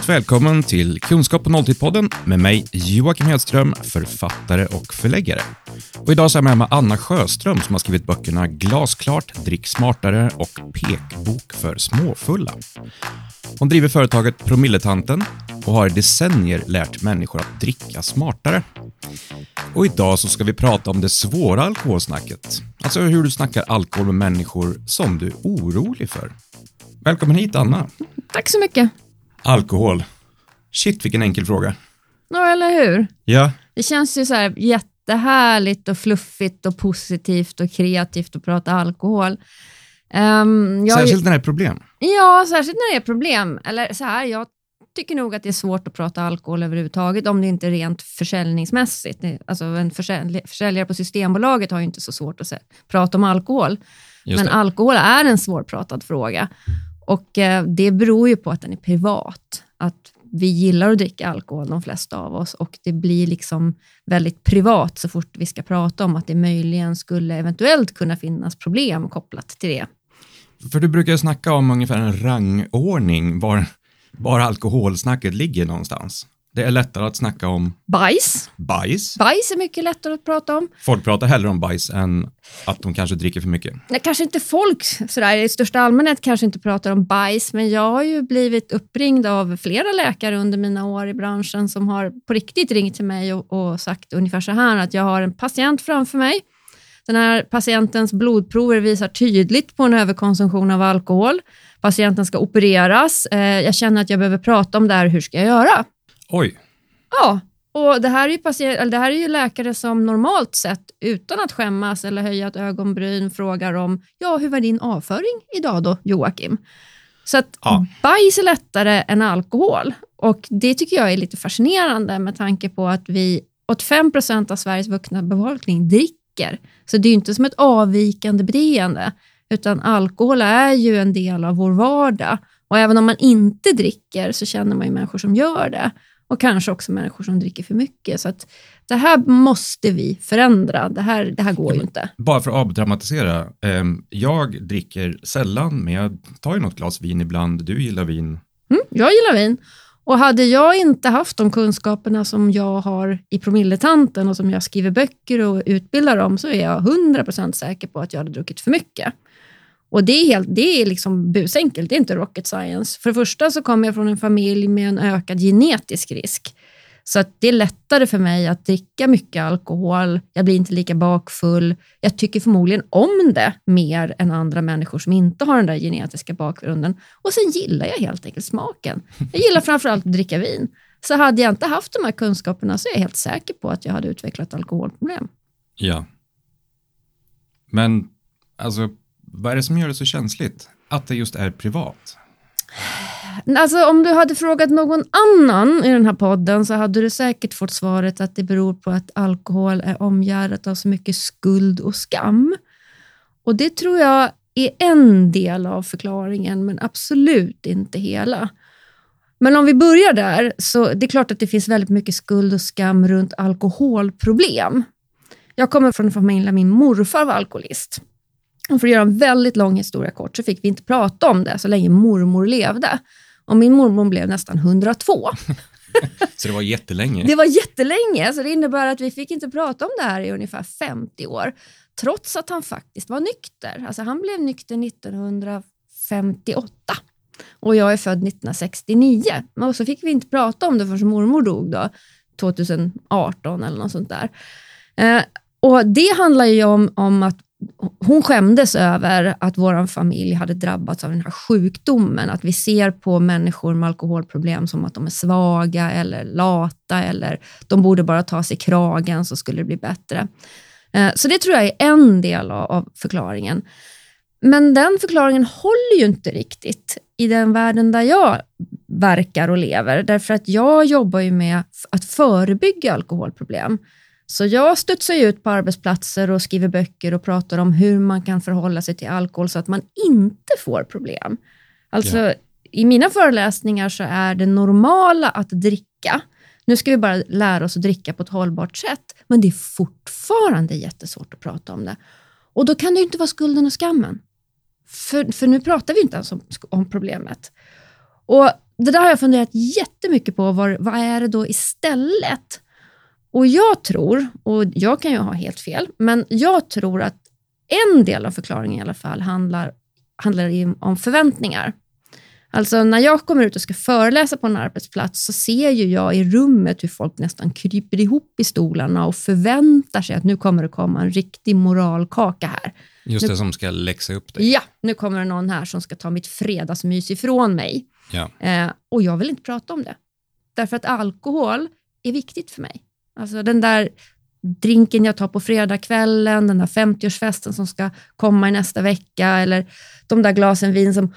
Varmt välkommen till Kunskap på nolltid-podden med mig Joakim Hedström, författare och förläggare. Och idag så är jag med mig Anna Sjöström som har skrivit böckerna Glasklart, Drick smartare och Pekbok för småfulla. Hon driver företaget Promilletanten och har i decennier lärt människor att dricka smartare. Och idag så ska vi prata om det svåra alkoholsnacket. Alltså hur du snackar alkohol med människor som du är orolig för. Välkommen hit Anna. Tack så mycket. Alkohol. Shit vilken enkel fråga. Ja, eller hur? Ja. Det känns ju så här jättehärligt och fluffigt och positivt och kreativt att prata alkohol. Um, Särskilt när det är problem. Ja, särskilt när det är problem. Eller så här, jag tycker nog att det är svårt att prata alkohol överhuvudtaget om det inte är rent försäljningsmässigt. Alltså en försälj försäljare på Systembolaget har ju inte så svårt att prata om alkohol. Men alkohol är en svårpratad fråga. Och eh, det beror ju på att den är privat. Att vi gillar att dricka alkohol, de flesta av oss, och det blir liksom väldigt privat så fort vi ska prata om att det möjligen skulle eventuellt kunna finnas problem kopplat till det. För du brukar snacka om ungefär en rangordning var, var alkoholsnacket ligger någonstans. Det är lättare att snacka om Bajs. bajs. Bajs är mycket lättare att prata om. Folk pratar hellre om bajs än att de kanske dricker för mycket. Nej, kanske inte folk sådär, i största allmänhet kanske inte pratar om bajs, men jag har ju blivit uppringd av flera läkare under mina år i branschen som har på riktigt ringt till mig och, och sagt ungefär så här att jag har en patient framför mig. Den här patientens blodprover visar tydligt på en överkonsumtion av alkohol. Patienten ska opereras. Eh, jag känner att jag behöver prata om det här. Hur ska jag göra? Oj, Ja, och det här, är ju patient, det här är ju läkare som normalt sett, utan att skämmas eller höja ett ögonbryn, frågar om ja, hur var din avföring idag då, Joakim? Så att Ja. bajs är lättare än alkohol. Och det tycker jag är lite fascinerande med tanke på att vi, 85 procent av Sveriges vuxna befolkning dricker. Så det är ju inte som ett avvikande beteende, utan alkohol är ju en del av vår vardag. Och även om man inte dricker så känner man ju människor som gör det. Och kanske också människor som dricker för mycket. Så att det här måste vi förändra. Det här, det här går ju inte. bara för att avdramatisera. ehm, jag dricker sällan, men jag tar ju något glas vin ibland. Du gillar vin. Mm, jag gillar vin. Och hade jag inte haft de kunskaperna som jag har i Promilletanten och som jag skriver böcker och utbildar om så är jag 100% säker på att jag hade druckit för mycket. Och det är, helt, det är liksom busenkelt, det är inte rocket science. För det första så kommer jag från en familj med en ökad genetisk risk. Så att det är lättare för mig att dricka mycket alkohol, jag blir inte lika bakfull. Jag tycker förmodligen om det mer än andra människor som inte har den där genetiska bakgrunden. Och sen gillar jag helt enkelt smaken. Jag gillar framförallt att dricka vin. Så hade jag inte haft de här kunskaperna så är jag helt säker på att jag hade utvecklat alkoholproblem. Ja. Men, alltså, vad är det som gör det så känsligt? Att det just är privat? Alltså om du hade frågat någon annan i den här podden så hade du säkert fått svaret att det beror på att alkohol är omgärdat av så mycket skuld och skam. Och det tror jag är en del av förklaringen, men absolut inte hela. Men om vi börjar där, så det är klart att det finns väldigt mycket skuld och skam runt alkoholproblem. Jag kommer från en familj där min morfar var alkoholist. För att göra en väldigt lång historia kort så fick vi inte prata om det så länge mormor levde. Och min mormor blev nästan 102. Så det var jättelänge. Det var jättelänge, så det innebär att vi fick inte prata om det här i ungefär 50 år. Trots att han faktiskt var nykter. Alltså han blev nykter 1958 och jag är född 1969. Och så fick vi inte prata om det förrän mormor dog då, 2018 eller något sånt där. Eh, och Det handlar ju om, om att hon skämdes över att vår familj hade drabbats av den här sjukdomen. Att vi ser på människor med alkoholproblem som att de är svaga eller lata eller de borde bara ta sig i kragen så skulle det bli bättre. Eh, så det tror jag är en del av- förklaringen. Men den förklaringen håller ju inte riktigt i den världen där jag verkar och lever. Därför att jag jobbar ju med att förebygga alkoholproblem. Så jag studsar ut på arbetsplatser och skriver böcker och pratar om hur man kan förhålla sig till alkohol så att man inte får problem. Alltså, Ja. i mina föreläsningar så är det normala att dricka. Nu ska vi bara lära oss att dricka på ett hållbart sätt, men det är fortfarande jättesvårt att prata om det. Och då kan det ju inte vara skulden och skammen. För, för nu pratar vi inte ens om, om problemet. Och Det där har jag funderat jättemycket på. Var, vad är det då istället? Och jag tror, och jag kan ju ha helt fel, men jag tror att en del av förklaringen i alla fall handlar, handlar om förväntningar. Alltså när jag kommer ut och ska föreläsa på en arbetsplats så ser ju jag i rummet hur folk nästan kryper ihop i stolarna och förväntar sig att nu kommer det komma en riktig moralkaka här. Just nu, det som ska läxa upp dig. Ja, nu kommer det någon här som ska ta mitt fredagsmys ifrån mig. Ja. Eh, och jag vill inte prata om det. Därför att alkohol är viktigt för mig. Alltså den där drinken jag tar på fredagskvällen, den där 50-årsfesten som ska komma i nästa vecka eller de där glasen vin som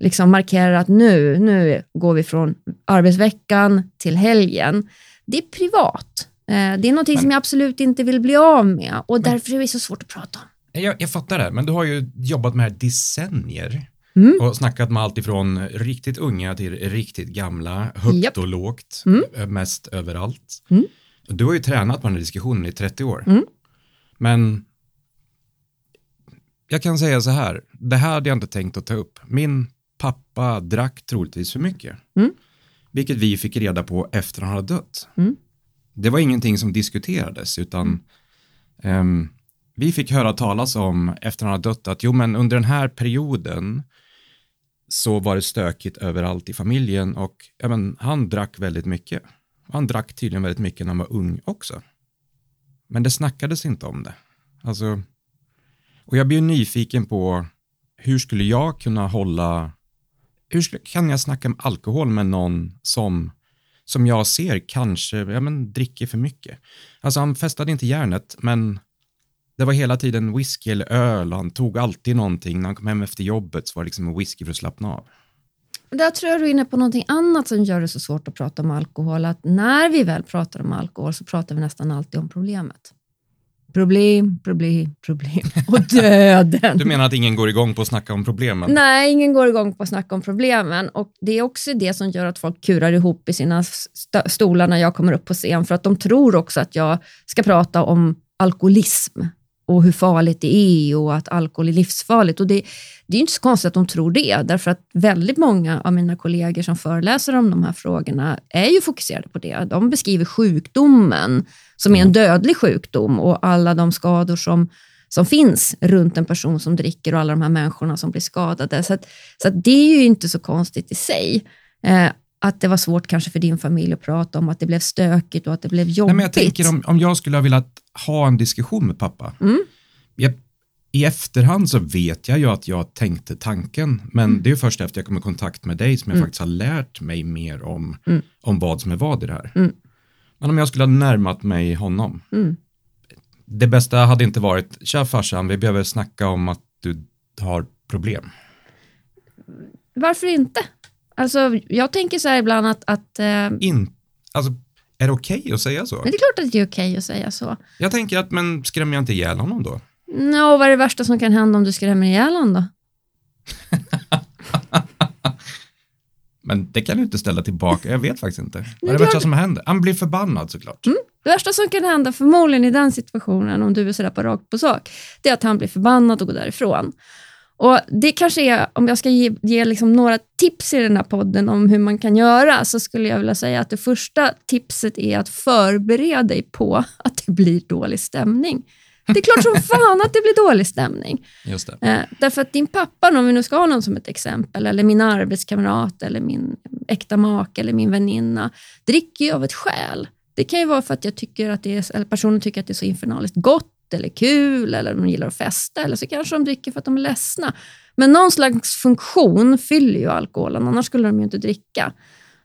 liksom markerar att nu, nu går vi från arbetsveckan till helgen. Det är privat. Eh, det är någonting Men- som jag absolut inte vill bli av med och därför är det så svårt att prata om. Jag, jag fattar det, men du har ju jobbat med det här decennier Mm. och snackat med allt ifrån riktigt unga till riktigt gamla, högt Japp. och lågt, Mm. eh, mest överallt. Mm. Du har ju tränat på den här diskussionen i 30 år. Mm. Men jag kan säga så här, det här hade jag inte tänkt att ta upp. Min pappa drack troligtvis för mycket. Mm. Vilket vi fick reda på efter han hade dött. Mm. Det var ingenting som diskuterades utan ehm, vi fick höra talas om efter han hade dött att jo men under den här perioden så var det stökigt överallt i familjen och ja, men, han drack väldigt mycket. Han drack tydligen väldigt mycket när han var ung också. Men det snackades inte om det. Alltså, och jag blir nyfiken på hur skulle jag kunna hålla, hur skulle, kan jag snacka om alkohol med någon som, som jag ser kanske, ja men dricker för mycket. Alltså han festade inte järnet, men det var hela tiden whisky eller öl han tog alltid någonting. När han kom hem efter jobbet så var det liksom whisky för att slappna av. Där tror jag du är inne på någonting annat som gör det så svårt att prata om alkohol. Att när vi väl pratar om alkohol så pratar vi nästan alltid om problemet. Problem, problem, problem och döden. Du menar att ingen går igång på att snacka om problemen? Nej, ingen går igång på att snacka om problemen. Och Det är också det som gör att folk kurar ihop i sina st- stolar när jag kommer upp på scen. För att de tror också att jag ska prata om alkoholism och hur farligt det är och att alkohol är livsfarligt. Och det, det är inte så konstigt att de tror det, därför att väldigt många av mina kollegor som föreläser om de här frågorna är ju fokuserade på det. De beskriver sjukdomen som är en dödlig sjukdom och alla de skador som, som finns runt en person som dricker och alla de här människorna som blir skadade. Så, att, så att det är ju inte så konstigt i sig. Eh, att det var svårt kanske för din familj att prata om, att det blev stökigt och att det blev jobbigt. Nej, men jag tänker om, om jag skulle ha velat ha en diskussion med pappa. Mm. Jag, I efterhand så vet jag ju att jag tänkte tanken, men Mm. det är först efter jag kom i kontakt med dig som jag faktiskt har lärt mig mer om, Mm. om vad som är vad i det här. Mm. Men om jag skulle ha närmat mig honom, Mm. det bästa hade inte varit, tja farsan, vi behöver snacka om att du har problem. Varför inte? Alltså, jag tänker så här ibland att, att eh, In, alltså, är det okej att säga så? men det är klart att det är okej att säga så. Jag tänker att, men skrämmer jag inte ihjäl honom då? Nå, vad är det värsta som kan hända om du skrämmer ihjäl honom då? Men det kan du inte ställa tillbaka, jag vet faktiskt inte. Vad är det värsta som händer? Han blir förbannad såklart. Det värsta som kan hända förmodligen i den situationen, om du är sådär på rakt på sak, det är att han blir förbannad och går därifrån. Och Det kanske är, om jag ska ge, ge liksom några tips i den här podden om hur man kan göra, så skulle jag vilja säga att det första tipset är att förbereda dig på att det blir dålig stämning. Det är klart som fan att det blir dålig stämning. Just det. Eh, därför att din pappa, om vi nu ska ha någon som ett exempel, eller min arbetskamrat, eller min äkta make eller min väninna, dricker ju av ett skäl. Det kan ju vara för att jag tycker att det är, eller personen tycker att det är så infernaliskt gott eller kul, eller de gillar att festa, eller så kanske de dricker för att de är ledsna. Men någon slags funktion fyller ju alkoholen, annars skulle de ju inte dricka.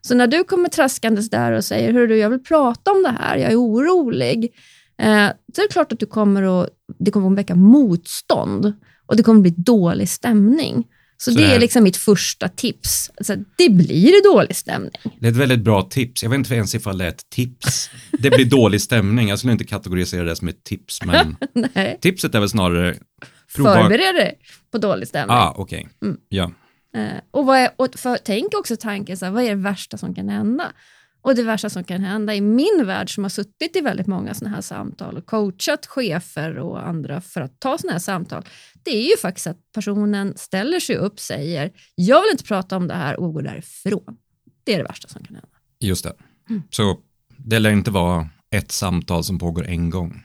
Så när du kommer traskandes där och säger, Hur du, jag vill prata om det här, jag är orolig, eh, så är det klart att du kommer att, det kommer att väcka motstånd och det kommer att bli dålig stämning. Så, Så det det är liksom mitt första tips. Alltså, det blir dålig stämning. Det är ett väldigt bra tips. Jag vet inte ens ifall det är ett tips. Det blir dålig stämning. Jag skulle inte kategorisera det som ett tips, men tipset är väl snarare prova... Förbered dig på dålig stämning. Ah, okej. Mm. Ja. Eh, och vad är, och för, tänk också tanken, så här, vad är det värsta som kan hända? Och det värsta som kan hända i min värld som har suttit i väldigt många sådana här samtal och coachat chefer och andra för att ta sådana här samtal, det är ju faktiskt att personen ställer sig upp, säger jag vill inte prata om det här och går därifrån. Det är det värsta som kan hända. Just det. Mm. Så det lär inte vara ett samtal som pågår en gång.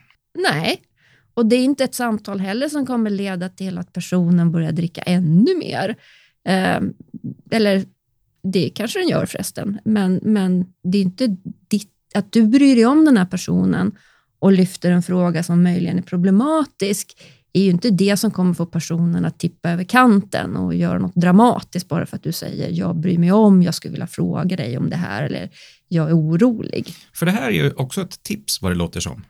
Nej, och det är inte ett samtal heller som kommer leda till att personen börjar dricka ännu mer. Eh, eller det kanske den gör förresten, men, men det är inte ditt, att du bryr dig om den här personen och lyfter en fråga som möjligen är problematisk är ju inte det som kommer få personen att tippa över kanten och göra något dramatiskt bara för att du säger jag bryr mig om, jag skulle vilja fråga dig om det här eller jag är orolig. För det här är ju också ett tips vad det låter som.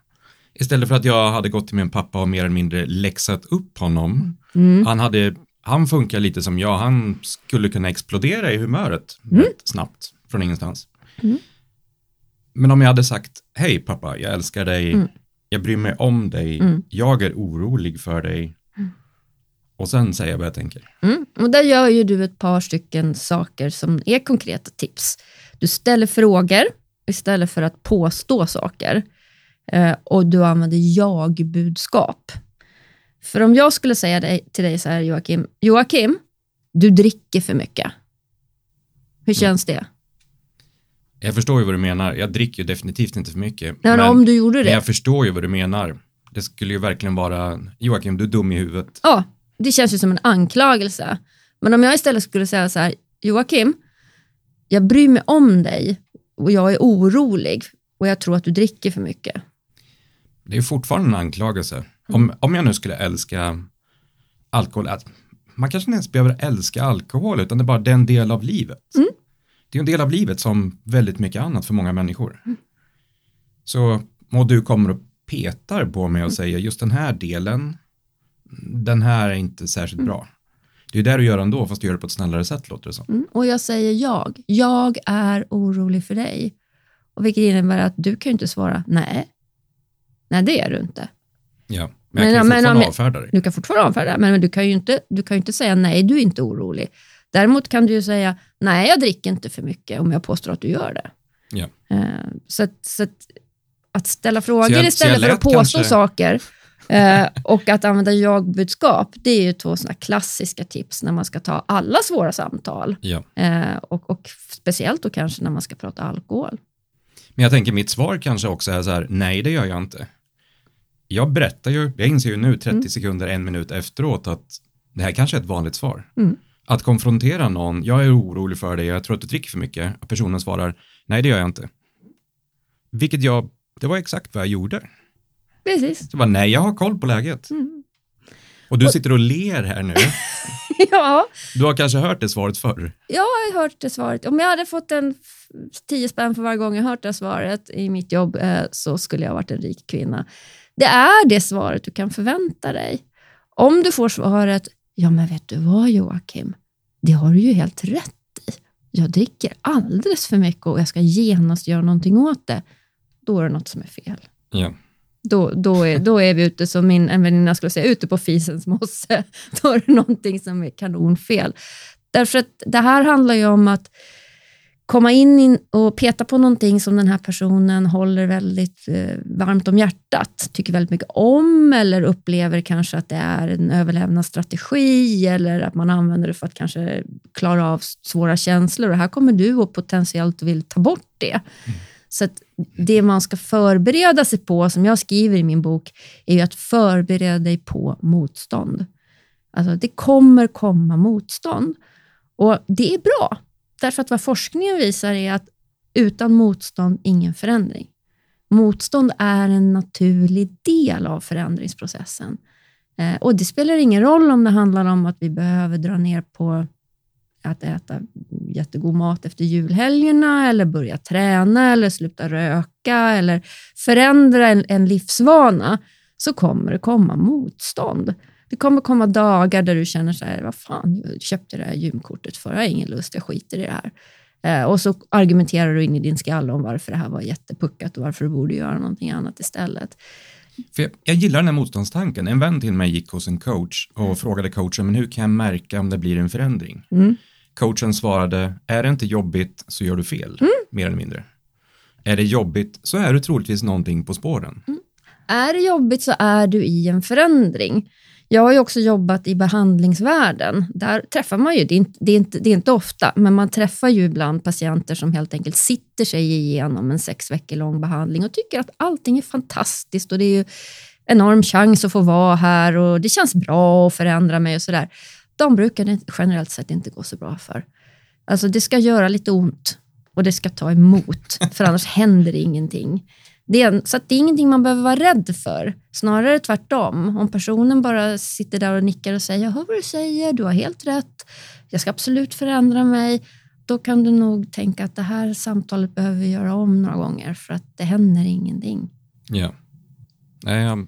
Istället för att jag hade gått till min pappa och mer eller mindre läxat upp honom. Mm. Han, hade, han funkar lite som jag, han skulle kunna explodera i humöret mm. snabbt från ingenstans. Mm. Men om jag hade sagt, hej pappa, jag älskar dig, mm. Jag bryr mig om dig, mm. jag är orolig för dig. Mm. Och sen säger jag vad jag tänker. Och där gör ju du ett par stycken saker som är konkreta tips. Du ställer frågor istället för att påstå saker. Eh, och du använder jag-budskap. För om jag skulle säga dig, till dig så här Joakim, Joakim, du dricker för mycket. Hur känns det? Jag förstår ju vad du menar. Jag dricker ju definitivt inte för mycket. Nej, men om du gjorde det. Men jag förstår ju vad du menar. Det skulle ju verkligen vara, Joakim, du är dum i huvudet. Ja, det känns ju som en anklagelse. Men om jag istället skulle säga så här, Joakim, jag bryr mig om dig och jag är orolig och jag tror att du dricker för mycket. Det är fortfarande en anklagelse. Om, om jag nu skulle älska alkohol, man kanske inte ens behöver älska alkohol, utan det är bara den del av livet. Mm. Det är en del av livet som väldigt mycket annat för många människor. Så må du kommer och petar på mig och mm. säger just den här delen, den här är inte särskilt mm. bra. Det är det du gör ändå, fast du gör det på ett snällare sätt låter det som. Mm. Och jag säger jag. Jag är orolig för dig. Och vilket innebär att du kan ju inte svara nej. Nej, det är du inte. Ja, men jag kan men, fortfarande men, avfärda dig. Du kan fortfarande avfärda, men, men du kan ju inte, du kan ju inte säga nej, du är inte orolig. Däremot kan du ju säga nej, jag dricker inte för mycket om jag påstår att du gör det. Ja. Uh, så, att, så att, att ställa frågor jag, istället för att påstå kanske... saker uh, och att använda jag-budskap, det är ju två sådana klassiska tips när man ska ta alla svåra samtal. Ja. Uh, och, och speciellt då kanske när man ska prata alkohol. Men jag tänker mitt svar kanske också är så här, nej det gör jag inte. Jag berättar ju, jag inser ju nu 30 mm. sekunder, en minut efteråt att det här kanske är ett vanligt svar. Mm. Att konfrontera någon, jag är orolig för dig, jag tror att du dricker för mycket, och personen svarar, nej det gör jag inte. Vilket jag, det var exakt vad jag gjorde. Precis. Det var nej, jag har koll på läget. Mm. Och du sitter och ler här nu. ja. Du har kanske hört det svaret förr? Ja, jag har hört det svaret. Om jag hade fått en tio spänn för varje gång jag hört det svaret i mitt jobb eh, så skulle jag varit en rik kvinna. Det är det svaret du kan förvänta dig. Om du får svaret, ja men vet du vad Joakim, det har du ju helt rätt i. Jag dricker alldeles för mycket och jag ska genast göra någonting åt det. Då är det något som är fel. Ja. Då, då, är, då är vi ute, som min en väninna skulle säga, ute på fisens mosse. Då är det någonting som är kanonfel. Därför att det här handlar ju om att komma in och peta på någonting som den här personen håller väldigt eh, varmt om hjärtat, tycker väldigt mycket om eller upplever kanske att det är en överlevnadsstrategi eller att man använder det för att kanske klara av svåra känslor. Och här kommer du och potentiellt vill ta bort det. Mm. Så det man ska förbereda sig på, som jag skriver i min bok, är att förbereda dig på motstånd. Alltså det kommer komma motstånd. Och det är bra, därför att vad forskningen visar är att utan motstånd, ingen förändring. Motstånd är en naturlig del av förändringsprocessen. Eh, och Det spelar ingen roll om det handlar om att vi behöver dra ner på att äta jättegod mat efter julhelgerna eller börja träna eller sluta röka eller förändra en, en livsvana så kommer det komma motstånd. Det kommer komma dagar där du känner så här, vad fan, jag köpte det här gymkortet för, jag har ingen lust, jag skiter i det här. Eh, och så argumenterar du in i din skalle om varför det här var jättepuckat och varför du borde göra någonting annat istället. För jag, jag, gillar den här motståndstanken. En vän till mig gick hos en coach och mm. frågade coachen, men hur kan jag märka om det blir en förändring? Mm. Coachen svarade, är det inte jobbigt så gör du fel, mm. mer eller mindre. Är det jobbigt så är det troligtvis någonting på spåren. Mm. Är det jobbigt så är du i en förändring. Jag har ju också jobbat i behandlingsvärlden. Där träffar man ju, det är, inte, det, är inte, det är inte ofta, men man träffar ju ibland patienter som helt enkelt sitter sig igenom en sex veckor lång behandling och tycker att allting är fantastiskt och det är ju enorm chans att få vara här och det känns bra att förändra mig och sådär. De brukar det generellt sett inte gå så bra för. Alltså det ska göra lite ont och det ska ta emot, för annars händer ingenting. Det är, så det är ingenting man behöver vara rädd för. Snarare tvärtom. Om personen bara sitter där och nickar och säger jag hör vad du säger, du har helt rätt, jag ska absolut förändra mig. Då kan du nog tänka att det här samtalet behöver vi göra om några gånger för att det händer ingenting. Ja, jag,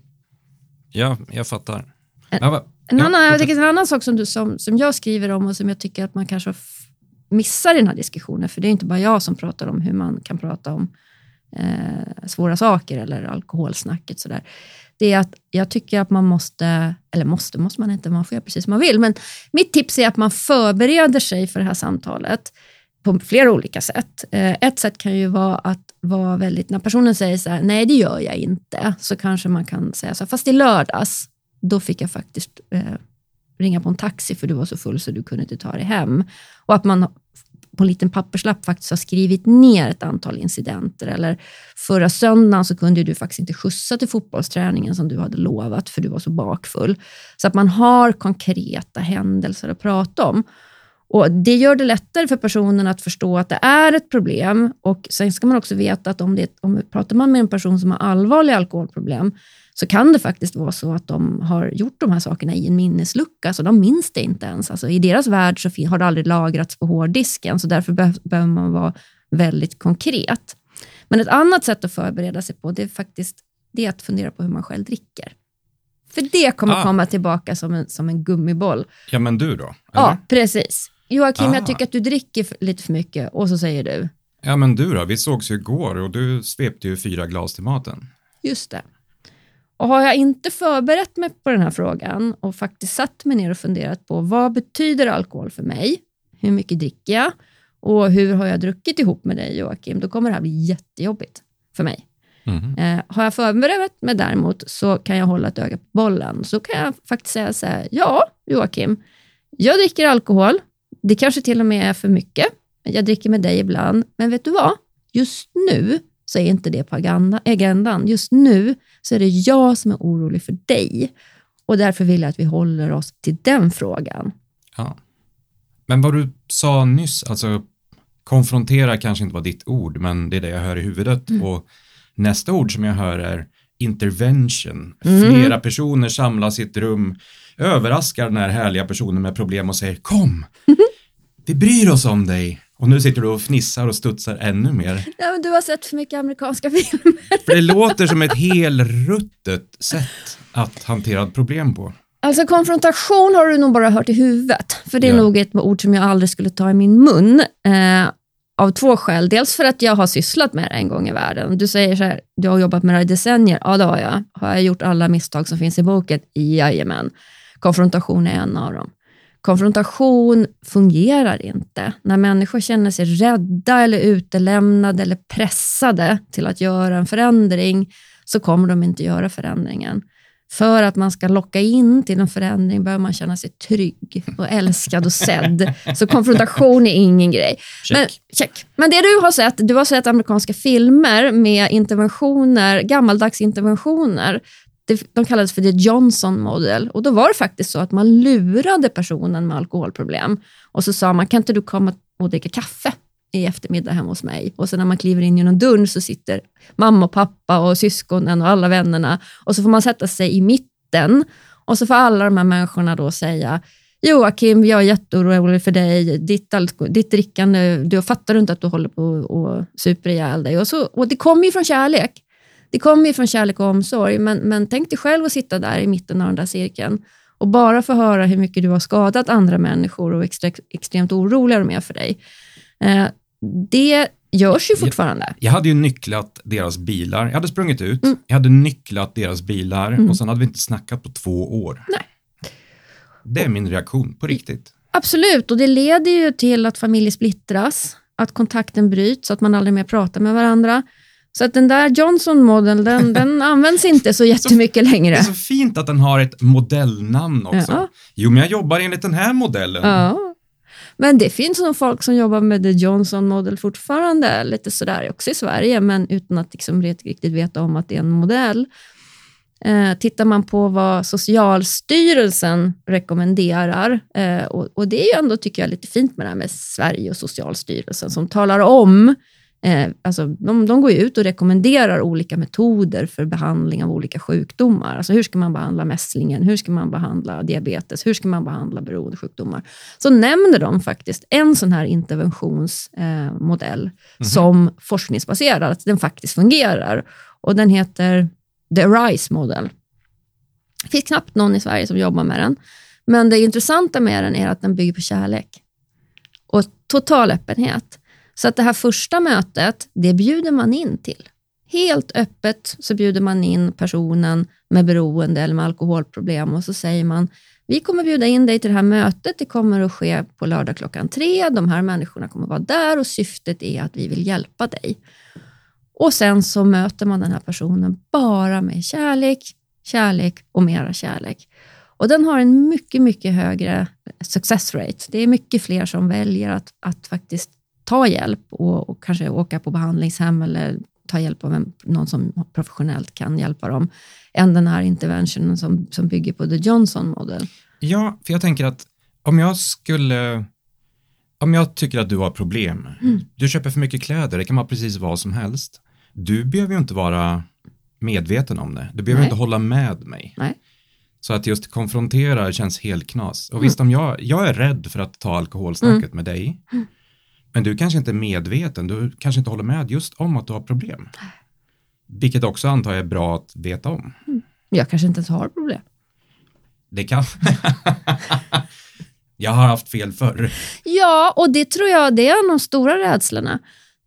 ja jag fattar. En, ja, en, annan, jag tycker en annan sak som, du, som, som jag skriver om och som jag tycker att man kanske missar i den här diskussionen, för det är inte bara jag som pratar om hur man kan prata om eh, svåra saker eller alkoholsnacket. Sådär. Det är att jag tycker att man måste, eller måste, måste man inte, man får göra precis som man vill, men mitt tips är att man förbereder sig för det här samtalet på flera olika sätt. Eh, ett sätt kan ju vara att vara väldigt, när personen säger så här, nej det gör jag inte, så kanske man kan säga så här, fast i lördags, då fick jag faktiskt eh, ringa på en taxi för du var så full så du kunde inte ta dig hem. Och att man på en liten papperslapp faktiskt har skrivit ner ett antal incidenter. Eller förra söndagen så kunde du faktiskt inte skjutsa till fotbollsträningen som du hade lovat för du var så bakfull. Så att man har konkreta händelser att prata om. Och Det gör det lättare för personen att förstå att det är ett problem. Och Sen ska man också veta att om, det, om pratar man med en person som har allvarliga alkoholproblem så kan det faktiskt vara så att de har gjort de här sakerna i en minneslucka, så de minns det inte ens. Alltså, I deras värld så har det aldrig lagrats på hårddisken, så därför be behöver man vara väldigt konkret. Men ett annat sätt att förbereda sig på, det är faktiskt det är att fundera på hur man själv dricker. För det kommer ah. komma tillbaka som en, som en gummiboll. Ja, men du då? Eller? Ja, precis. Joakim, ah. jag tycker att du dricker lite för mycket och så säger du. Ja, men du då? Vi sågs ju igår och du svepte ju fyra glas till maten. Just det. Och har jag inte förberett mig på den här frågan och faktiskt satt mig ner och funderat på vad betyder alkohol för mig? Hur mycket dricker jag? Och hur har jag druckit ihop med dig Joakim? Då kommer det här bli jättejobbigt för mig. Mm. Eh, har jag förberett mig däremot så kan jag hålla ett öga på bollen. Så kan jag faktiskt säga så här, ja Joakim, jag dricker alkohol. Det kanske till och med är för mycket. Jag dricker med dig ibland, men vet du vad? Just nu så är inte det på agendan. Just nu så är det jag som är orolig för dig och därför vill jag att vi håller oss till den frågan. Ja. Men vad du sa nyss, alltså konfrontera kanske inte var ditt ord, men det är det jag hör i huvudet. Mm. Och nästa ord som jag hör är intervention. Mm. Flera personer samlas i ett rum, överraskar den här härliga personen med problem och säger kom, vi bryr oss om dig. Och nu sitter du och fnissar och studsar ännu mer. Ja, men du har sett för mycket amerikanska filmer. För det låter som ett helruttet sätt att hantera ett problem på. Alltså konfrontation har du nog bara hört i huvudet. För det är ja. nog ett ord som jag aldrig skulle ta i min mun. Eh, av två skäl. Dels för att jag har sysslat med det en gång i världen. Du säger så här, du har jobbat med det i decennier. Ja, det har jag. Har jag gjort alla misstag som finns i boken? Jajamän. Konfrontation är en av dem. Konfrontation fungerar inte. När människor känner sig rädda eller utelämnade eller pressade till att göra en förändring så kommer de inte göra förändringen. För att man ska locka in till en förändring behöver man känna sig trygg och älskad och sedd. Så konfrontation är ingen grej. Check. Men, check. Men det du har sett, du har sett amerikanska filmer med interventioner, gammaldags interventioner de kallades för the Johnson model och då var det faktiskt så att man lurade personen med alkoholproblem och så sa man, kan inte du komma och dricka kaffe i eftermiddag hemma hos mig? Och sen när man kliver in genom dörren så sitter mamma och pappa och syskonen och alla vännerna och så får man sätta sig i mitten och så får alla de här människorna då säga Joakim, jag är jätteorolig för dig, ditt, ditt drickande, du fattar inte att du håller på att super ihjäl dig. Och, så, och det kommer ju från kärlek. Det kommer ju från kärlek och omsorg, men, men tänk dig själv att sitta där i mitten av den där cirkeln och bara få höra hur mycket du har skadat andra människor och extre, extremt oroliga de är för dig. Eh, det görs ju fortfarande. Jag, jag, hade ju nycklat deras bilar. Jag hade sprungit ut, mm. jag hade nycklat deras bilar mm. och sen hade vi inte snackat på två år. Nej. Det är min reaktion, på riktigt. Absolut, och det leder ju till att familjer splittras, att kontakten bryts, att man aldrig mer pratar med varandra. Så att den där Johnson Model, den, den används inte så jättemycket Det längre. är så fint att den har ett modellnamn också. Ja. Jo, men jag jobbar enligt den här modellen. Ja. Men det finns nog folk som jobbar med The Johnson Model fortfarande, lite sådär också i Sverige, men utan att liksom riktigt veta om att det är en modell. Eh, tittar man på vad Socialstyrelsen rekommenderar, eh, och, och det är ju ändå, tycker jag, lite fint med det här med Sverige och Socialstyrelsen, som talar om Eh, alltså, de, de går ut och rekommenderar olika metoder för behandling av olika sjukdomar. Alltså, hur ska man behandla mässlingen? Hur ska man behandla diabetes? Hur ska man behandla beroendesjukdomar? Så nämner de faktiskt en sån här interventionsmodell eh, som forskningsbaserad, att den faktiskt fungerar. Och Den heter The Arise Model. Det finns knappt någon i Sverige som jobbar med den. Men det intressanta med den är att den bygger på kärlek och total öppenhet. Så att det här första mötet, det bjuder man in till. Helt öppet så bjuder man in personen med beroende eller med alkoholproblem och så säger man, vi kommer bjuda in dig till det här mötet, det kommer att ske på lördag klockan tre, de här människorna kommer att vara där och syftet är att vi vill hjälpa dig. Och sen så möter man den här personen bara med kärlek, kärlek och mera kärlek. Och den har en mycket, mycket högre success rate. Det är mycket fler som väljer att, att faktiskt ta hjälp och, och, kanske åka på behandlingshem eller ta hjälp av en, någon som professionellt kan hjälpa dem, än den här interventionen som, som bygger på The Johnson model. Ja, för jag tänker att om jag skulle, om jag tycker att du har problem, mm. du köper för mycket kläder, det kan vara precis vad som helst. Du behöver ju inte vara medveten om det, du behöver Nej. inte hålla med mig. Nej. Så att just konfrontera känns helt knas. Och mm. visst, om jag, jag är rädd för att ta alkoholsnacket mm. med dig, mm. Men du kanske inte är medveten, du kanske inte håller med just om att du har problem. Vilket också antar jag är bra att veta om. Mm. Jag kanske inte ens har problem. Det kan... jag har haft fel förr. Ja, och det tror jag det är en av de stora rädslorna.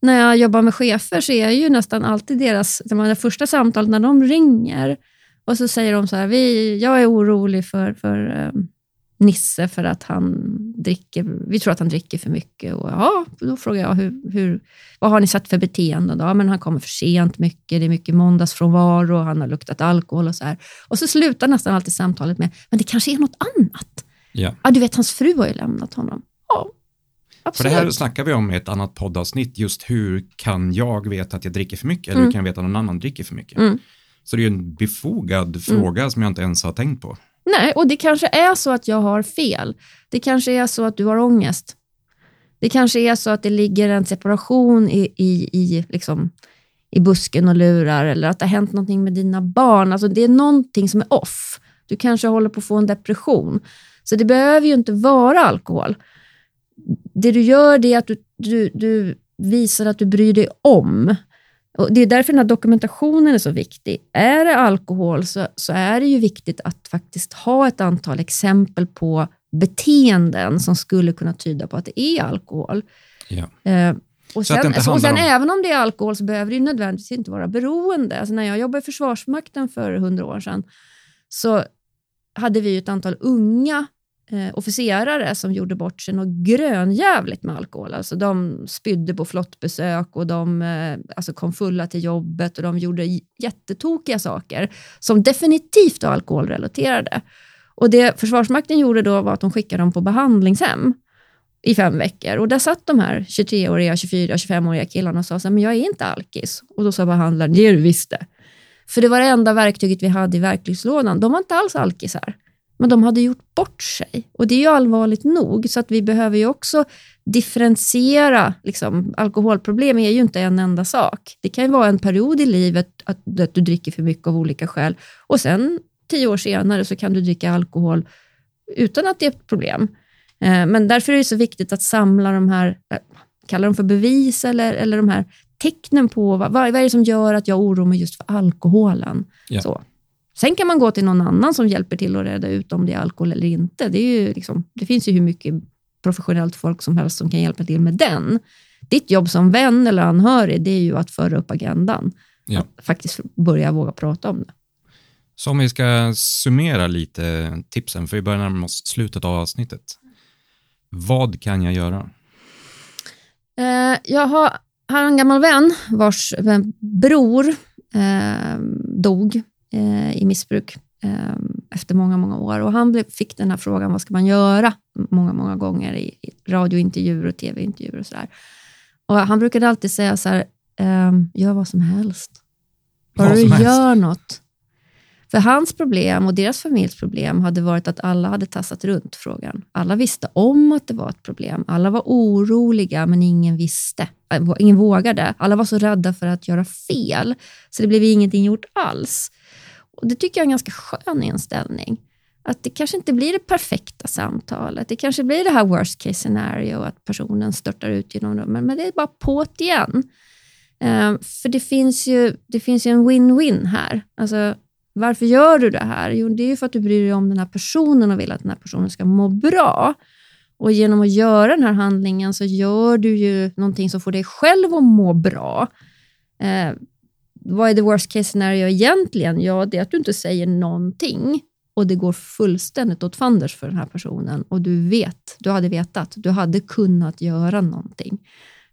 När jag jobbar med chefer så är jag ju nästan alltid deras, det första samtalet när de ringer och så säger de så här, vi, jag är orolig för, för um, Nisse för att han dricker, vi tror att han dricker för mycket. Och ja, då frågar jag, hur, hur, vad har ni sett för beteende? Då? men han kommer för sent mycket, det är mycket måndagsfrånvaro, han har luktat alkohol och så här. Och så slutar nästan alltid samtalet med, men det kanske är något annat. Ja. ja du vet, hans fru har ju lämnat honom. Ja, Absolut. För det här snackar vi om i ett annat poddavsnitt, just hur kan jag veta att jag dricker för mycket, eller mm. hur kan jag veta att någon annan dricker för mycket? Mm. Så det är ju en befogad mm. fråga som jag inte ens har tänkt på. Nej, och det kanske är så att jag har fel. Det kanske är så att du har ångest. Det kanske är så att det ligger en separation i, i, i, liksom, i busken och lurar eller att det har hänt någonting med dina barn. Alltså det är någonting som är off. Du kanske håller på att få en depression. Så det behöver ju inte vara alkohol. Det du gör det är att du, du, du visar att du bryr dig om. Och det är därför den här dokumentationen är så viktig. Är det alkohol så, så är det ju viktigt att faktiskt ha ett antal exempel på beteenden som skulle kunna tyda på att det är alkohol. Ja. Eh, och sen, och sen om... även om det är alkohol så behöver det nödvändigtvis inte vara beroende. Alltså när jag jobbade i Försvarsmakten för hundra år sedan så hade vi ett antal unga eh, officerare som gjorde bort sig något grönjävligt med alkohol. Alltså de spydde på flottbesök och de eh, alltså kom fulla till jobbet och de gjorde jättetokiga saker som definitivt var alkoholrelaterade. Och det Försvarsmakten gjorde då var att de skickade dem på behandlingshem i fem veckor. Och där satt de här 23-åriga, 24, 25-åriga killarna och sa så men jag är inte alkis. Och då sa behandlaren, det är du visst det. För det var det enda verktyget vi hade i verktygslådan. De var inte alls alkisar. Men de hade gjort bort sig. Och det är ju allvarligt nog, så att vi behöver ju också differentiera. Liksom, alkoholproblem är ju inte en enda sak. Det kan ju vara en period i livet att, att du dricker för mycket av olika skäl och sen tio år senare så kan du dricka alkohol utan att det är ett problem. Eh, men därför är det så viktigt att samla de här, eh, kalla dem för bevis eller, eller de här tecknen på vad, vad är det som gör att jag oroar mig just för alkoholen. Ja. Så. Sen kan man gå till någon annan som hjälper till att reda ut om det är alkohol eller inte. Det, är liksom, det finns ju hur mycket professionellt folk som helst som kan hjälpa till med den. Ditt jobb som vän eller anhörig, det är ju att föra upp agendan. Ja. Att faktiskt börja våga prata om det. Så om vi ska summera lite tipsen, för vi börjar närma oss slutet av avsnittet. Vad kan jag göra? Eh, jag har har en gammal vän vars bror eh, dog i missbruk eh, efter många, många år. Och Han fick den här frågan, vad ska man göra? Många, många gånger i, radiointervjuer och tv-intervjuer och sådär. Och han brukade alltid säga så här, ehm, gör vad som helst. Bara du gör något. För hans problem och deras familjs problem hade varit att alla hade tassat runt frågan. Alla visste om att det var ett problem. Alla var oroliga, men ingen visste. Äh, Ingen vågade. Alla var så rädda för att göra fel, så det blev ingenting gjort alls. Och Det tycker jag är en ganska skön inställning. Att det kanske inte blir det perfekta samtalet. Det kanske blir det här worst case scenario, att personen störtar ut genom rummet. men det är bara på't igen. Ehm, för det finns ju, det finns ju en win-win här. Alltså, varför gör du det här? Jo, det är ju för att du bryr dig om den här personen och vill att den här personen ska må bra. Och genom att göra den här handlingen så gör du ju någonting som får dig själv att må bra. Eh, vad är the worst case scenario egentligen? Ja, det är att du inte säger någonting och det går fullständigt åt fanders för den här personen och du vet, du hade vetat, du hade kunnat göra någonting.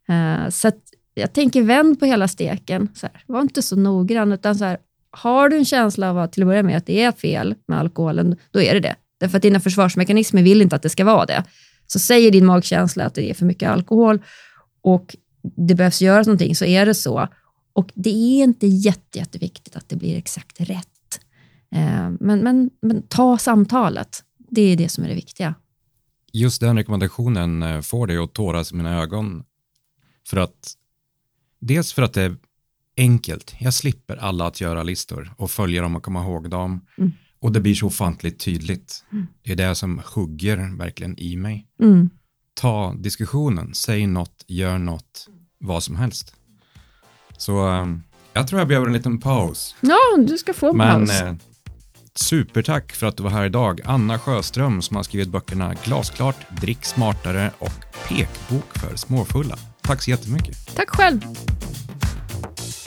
Eh, så att jag tänker vänd på hela steken. Så här, var inte så noggrann, utan så här, har du en känsla av att till att börja med att det är fel med alkoholen, då är det det. Därför att dina försvarsmekanismer vill inte att det ska vara det. Så säger din magkänsla att det är för mycket alkohol och det behövs göras någonting, så är det så. Och det är inte jätte, jätteviktigt att det blir exakt rätt. Eh, men, men, men ta samtalet. Det är det som är det viktiga. Just den rekommendationen eh, får dig att tåras i mina ögon. För att, dels för att det är enkelt. Jag slipper alla att göra listor och följa dem och komma ihåg dem. Mm. Och det blir så ofantligt tydligt. Det är det som hugger verkligen i mig. Mm. Ta diskussionen, säg något, gör något, vad som helst. Så eh, jag tror jag behöver en liten paus. Ja, du ska få en Men paus. eh, supertack för att du var här idag. Anna Sjöström som har skrivit böckerna Glasklart, Drick smartare och Pekbok för småfulla. Tack så jättemycket. Tack själv.